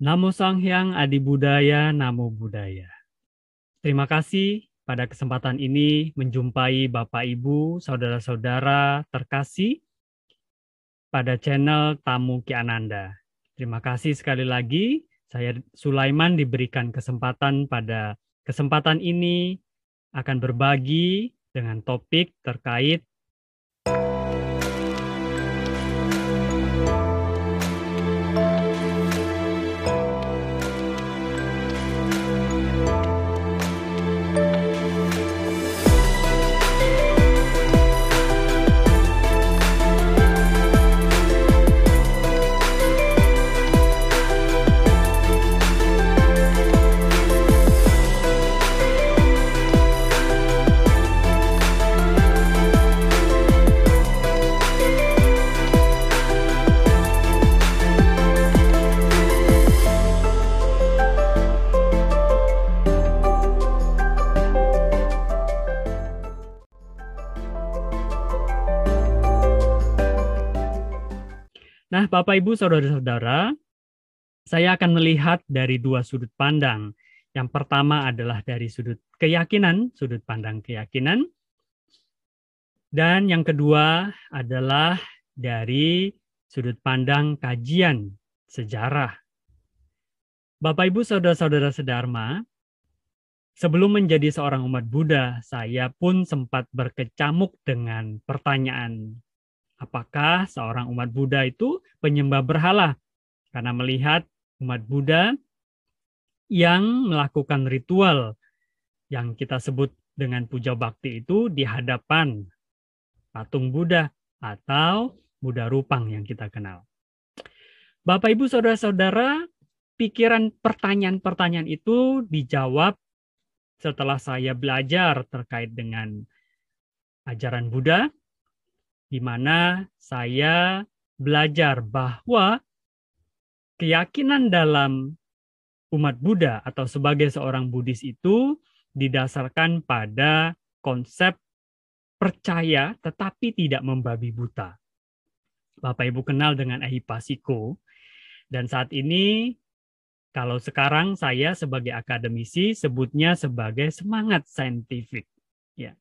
Namo Sang Hyang Adi Budaya, Namo Budaya. Terima kasih pada kesempatan ini menjumpai Bapak Ibu, saudara-saudara terkasih pada channel Tamu Ki Ananda. Terima kasih sekali lagi. Saya Sulaiman diberikan kesempatan pada kesempatan ini akan berbagi dengan topik terkait Nah, Bapak Ibu saudara-saudara, saya akan melihat dari dua sudut pandang. Yang pertama adalah dari sudut keyakinan, sudut pandang keyakinan. Dan yang kedua adalah dari sudut pandang kajian sejarah. Bapak Ibu saudara-saudara sedharma, sebelum menjadi seorang umat Buddha, saya pun sempat berkecamuk dengan pertanyaan apakah seorang umat Buddha itu penyembah berhala? Karena melihat umat Buddha yang melakukan ritual yang kita sebut dengan puja bakti itu di hadapan patung Buddha atau Buddha Rupang yang kita kenal. Bapak Ibu Saudara-saudara, pikiran pertanyaan-pertanyaan itu dijawab setelah saya belajar terkait dengan ajaran Buddha di mana saya belajar bahwa keyakinan dalam umat Buddha atau sebagai seorang Buddhis itu didasarkan pada konsep percaya tetapi tidak membabi buta. Bapak Ibu kenal dengan Ahipasiko dan saat ini kalau sekarang saya sebagai akademisi sebutnya sebagai semangat saintifik. Ya.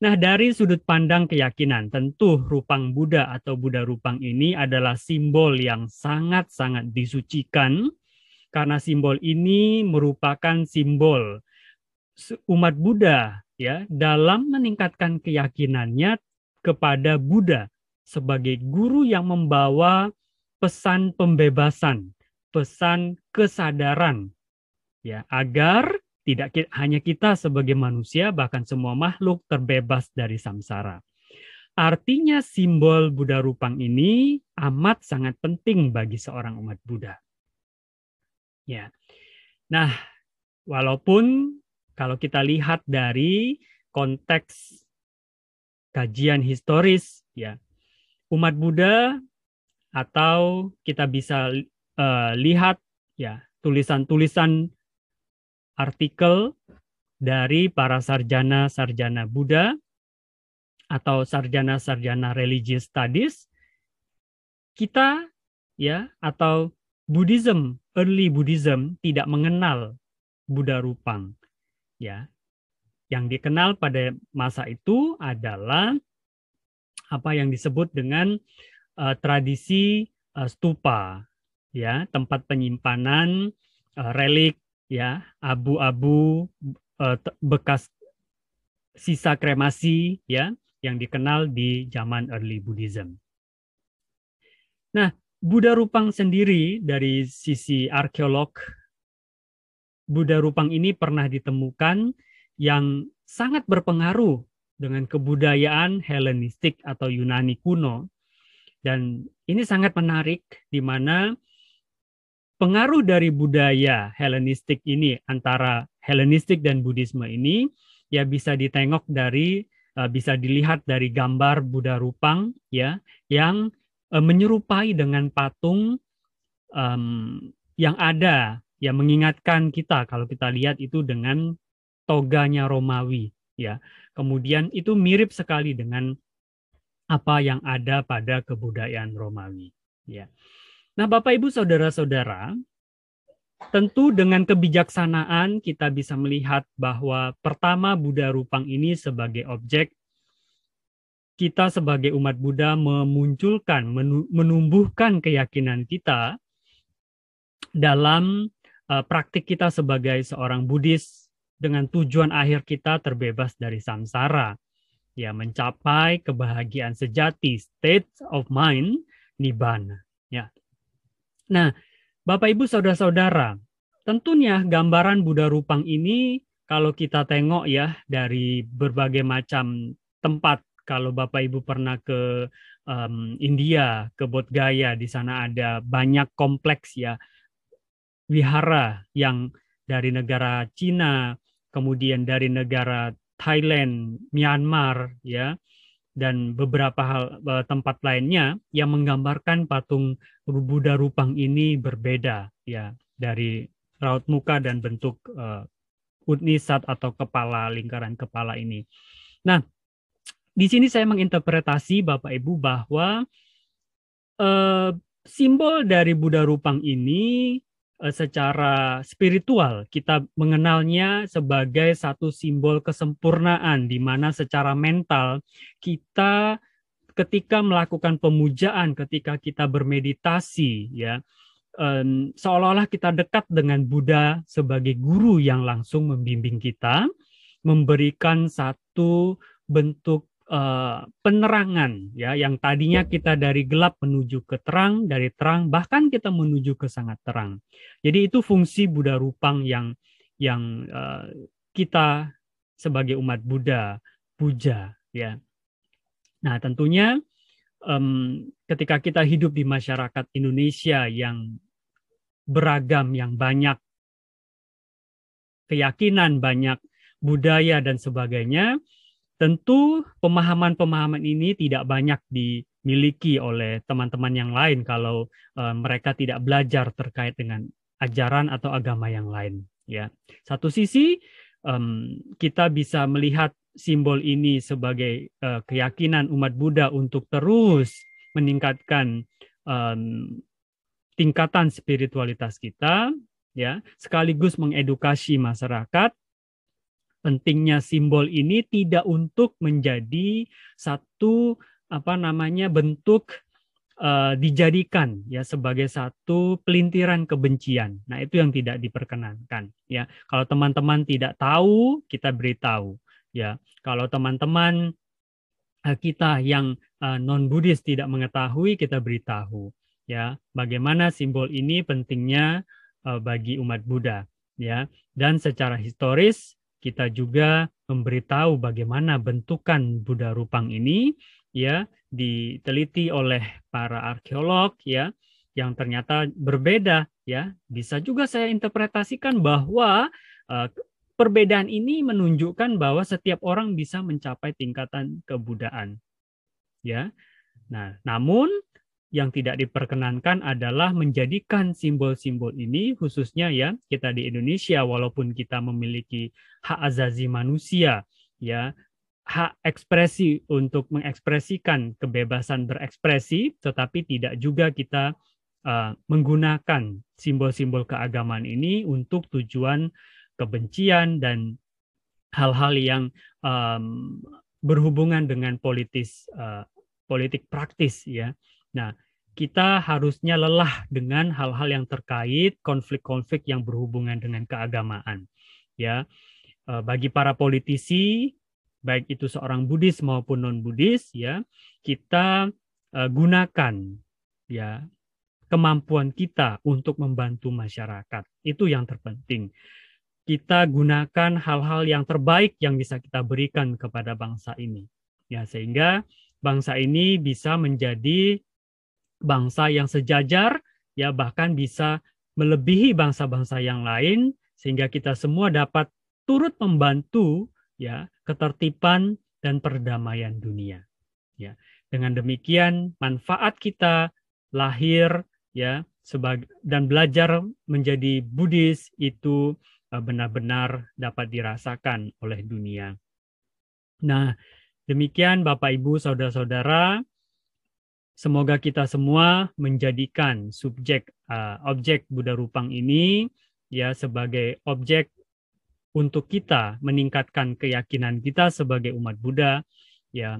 Nah, dari sudut pandang keyakinan, tentu rupang Buddha atau Buddha rupang ini adalah simbol yang sangat-sangat disucikan karena simbol ini merupakan simbol umat Buddha ya dalam meningkatkan keyakinannya kepada Buddha sebagai guru yang membawa pesan pembebasan, pesan kesadaran ya agar tidak hanya kita sebagai manusia, bahkan semua makhluk terbebas dari samsara. Artinya simbol Buddha Rupang ini amat sangat penting bagi seorang umat Buddha. Ya. Nah, walaupun kalau kita lihat dari konteks kajian historis ya, umat Buddha atau kita bisa uh, lihat ya tulisan-tulisan artikel dari para sarjana-sarjana Buddha atau sarjana-sarjana religious studies kita ya atau Buddhism early Buddhism tidak mengenal Buddha Rupang ya. Yang dikenal pada masa itu adalah apa yang disebut dengan uh, tradisi uh, stupa ya tempat penyimpanan uh, relik ya abu-abu uh, bekas sisa kremasi ya yang dikenal di zaman early Buddhism. Nah, Buddha Rupang sendiri dari sisi arkeolog Buddha Rupang ini pernah ditemukan yang sangat berpengaruh dengan kebudayaan Helenistik atau Yunani kuno. Dan ini sangat menarik di mana pengaruh dari budaya Helenistik ini antara Helenistik dan Buddhisme ini ya bisa ditengok dari uh, bisa dilihat dari gambar Buddha Rupang ya yang uh, menyerupai dengan patung um, yang ada yang mengingatkan kita kalau kita lihat itu dengan toganya Romawi ya. Kemudian itu mirip sekali dengan apa yang ada pada kebudayaan Romawi ya Nah, Bapak Ibu saudara-saudara, tentu dengan kebijaksanaan kita bisa melihat bahwa pertama Buddha Rupang ini sebagai objek kita sebagai umat Buddha memunculkan menumbuhkan keyakinan kita dalam uh, praktik kita sebagai seorang Buddhis dengan tujuan akhir kita terbebas dari samsara. Ya mencapai kebahagiaan sejati state of mind nibbana. Ya nah Bapak Ibu saudara-saudara tentunya gambaran Buddha Rupang ini kalau kita tengok ya dari berbagai macam tempat kalau Bapak Ibu pernah ke um, India ke Bodh Gaya di sana ada banyak kompleks ya wihara yang dari negara Cina, kemudian dari negara Thailand, Myanmar, ya, dan beberapa hal eh, tempat lainnya yang menggambarkan patung Buddha Rupang ini berbeda, ya, dari raut muka dan bentuk uh, utnisat atau kepala lingkaran kepala ini. Nah, di sini saya menginterpretasi Bapak Ibu bahwa uh, simbol dari Buddha Rupang ini Eh, secara spiritual kita mengenalnya sebagai satu simbol kesempurnaan di mana secara mental kita ketika melakukan pemujaan ketika kita bermeditasi ya seolah-olah kita dekat dengan Buddha sebagai guru yang langsung membimbing kita memberikan satu bentuk uh, penerangan ya yang tadinya kita dari gelap menuju ke terang, dari terang bahkan kita menuju ke sangat terang. Jadi itu fungsi Buddha Rupang yang yang uh, kita sebagai umat Buddha puja ya. Nah, tentunya um, ketika kita hidup di masyarakat Indonesia yang beragam, yang banyak keyakinan, banyak budaya dan sebagainya, Tentu pemahaman-pemahaman ini tidak banyak dimiliki oleh teman-teman yang lain kalau uh, mereka tidak belajar terkait dengan ajaran atau agama yang lain. Ya, satu sisi um, kita bisa melihat simbol ini sebagai uh, keyakinan umat Buddha untuk terus meningkatkan um, tingkatan spiritualitas kita, ya, sekaligus mengedukasi masyarakat pentingnya simbol ini tidak untuk menjadi satu apa namanya bentuk uh, dijadikan ya sebagai satu pelintiran kebencian. Nah, itu yang tidak diperkenankan ya. Kalau teman-teman tidak tahu, kita beritahu ya. Kalau teman-teman uh, kita yang uh, eh, non Buddhis tidak mengetahui, kita beritahu ya. Bagaimana simbol ini pentingnya uh, bagi umat Buddha ya. Dan secara historis kita juga memberitahu bagaimana bentukan Buddha Rupang ini ya diteliti oleh para arkeolog ya yang ternyata berbeda ya. Bisa juga saya interpretasikan bahwa uh, perbedaan ini menunjukkan bahwa setiap orang bisa mencapai tingkatan kebudaan ya. Nah namun yang tidak diperkenankan adalah menjadikan simbol-simbol ini khususnya ya kita di Indonesia walaupun kita memiliki hak azazi manusia ya hak ekspresi untuk mengekspresikan kebebasan berekspresi tetapi tidak juga kita uh, menggunakan simbol-simbol keagamaan ini untuk tujuan kebencian dan hal-hal yang um, berhubungan dengan politis uh, politik praktis ya. Nah, kita harusnya lelah dengan hal-hal yang terkait konflik-konflik yang berhubungan dengan keagamaan. Ya, eh, bagi para politisi, baik itu seorang Buddhis maupun non Buddhis, ya, kita uh, gunakan ya kemampuan kita untuk membantu masyarakat. Itu yang terpenting. Kita gunakan hal-hal yang terbaik yang bisa kita berikan kepada bangsa ini. Ya, sehingga bangsa ini bisa menjadi bangsa yang sejajar, ya bahkan bisa melebihi bangsa-bangsa yang lain, sehingga kita semua dapat turut membantu ya ketertiban dan perdamaian dunia. Ya, dengan demikian manfaat kita lahir ya sebagai dan belajar menjadi Buddhis itu eh, benar-benar dapat dirasakan oleh dunia. Nah, demikian Bapak Ibu saudara-saudara Semoga kita semua menjadikan subjek uh, objek Buddha Rupang ini ya sebagai objek untuk kita meningkatkan keyakinan kita sebagai umat Buddha ya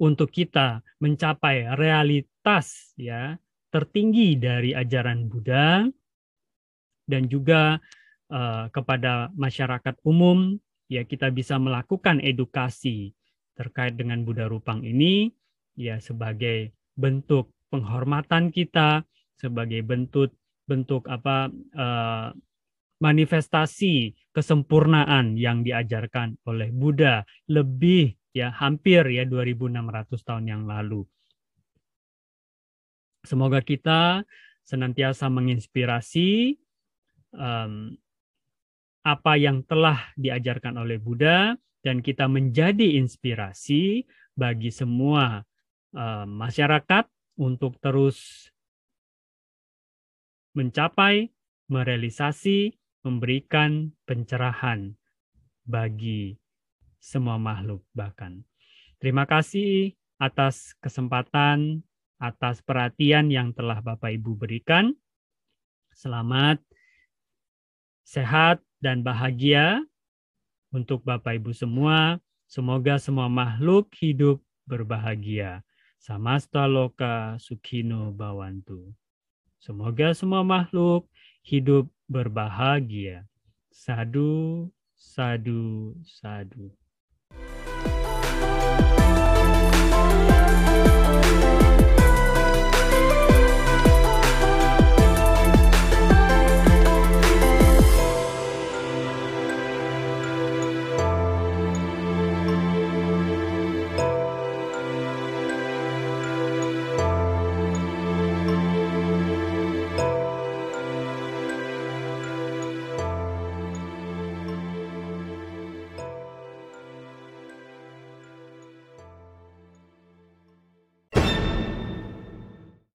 untuk kita mencapai realitas ya tertinggi dari ajaran Buddha dan juga uh, kepada masyarakat umum ya kita bisa melakukan edukasi terkait dengan Buddha Rupang ini ya sebagai bentuk penghormatan kita sebagai bentuk bentuk apa uh, manifestasi kesempurnaan yang diajarkan oleh Buddha lebih ya hampir ya 2600 tahun yang lalu. Semoga kita senantiasa menginspirasi um, apa yang telah diajarkan oleh Buddha dan kita menjadi inspirasi bagi semua uh, masyarakat untuk terus mencapai, merealisasi, memberikan pencerahan bagi semua makhluk bahkan. Terima kasih atas kesempatan, atas perhatian yang telah Bapak Ibu berikan. Selamat, sehat, dan bahagia untuk Bapak Ibu semua. Semoga semua makhluk hidup berbahagia. Samasta loka sukino bawantu. Semoga semua makhluk hidup berbahagia. Sadu, sadu, sadu.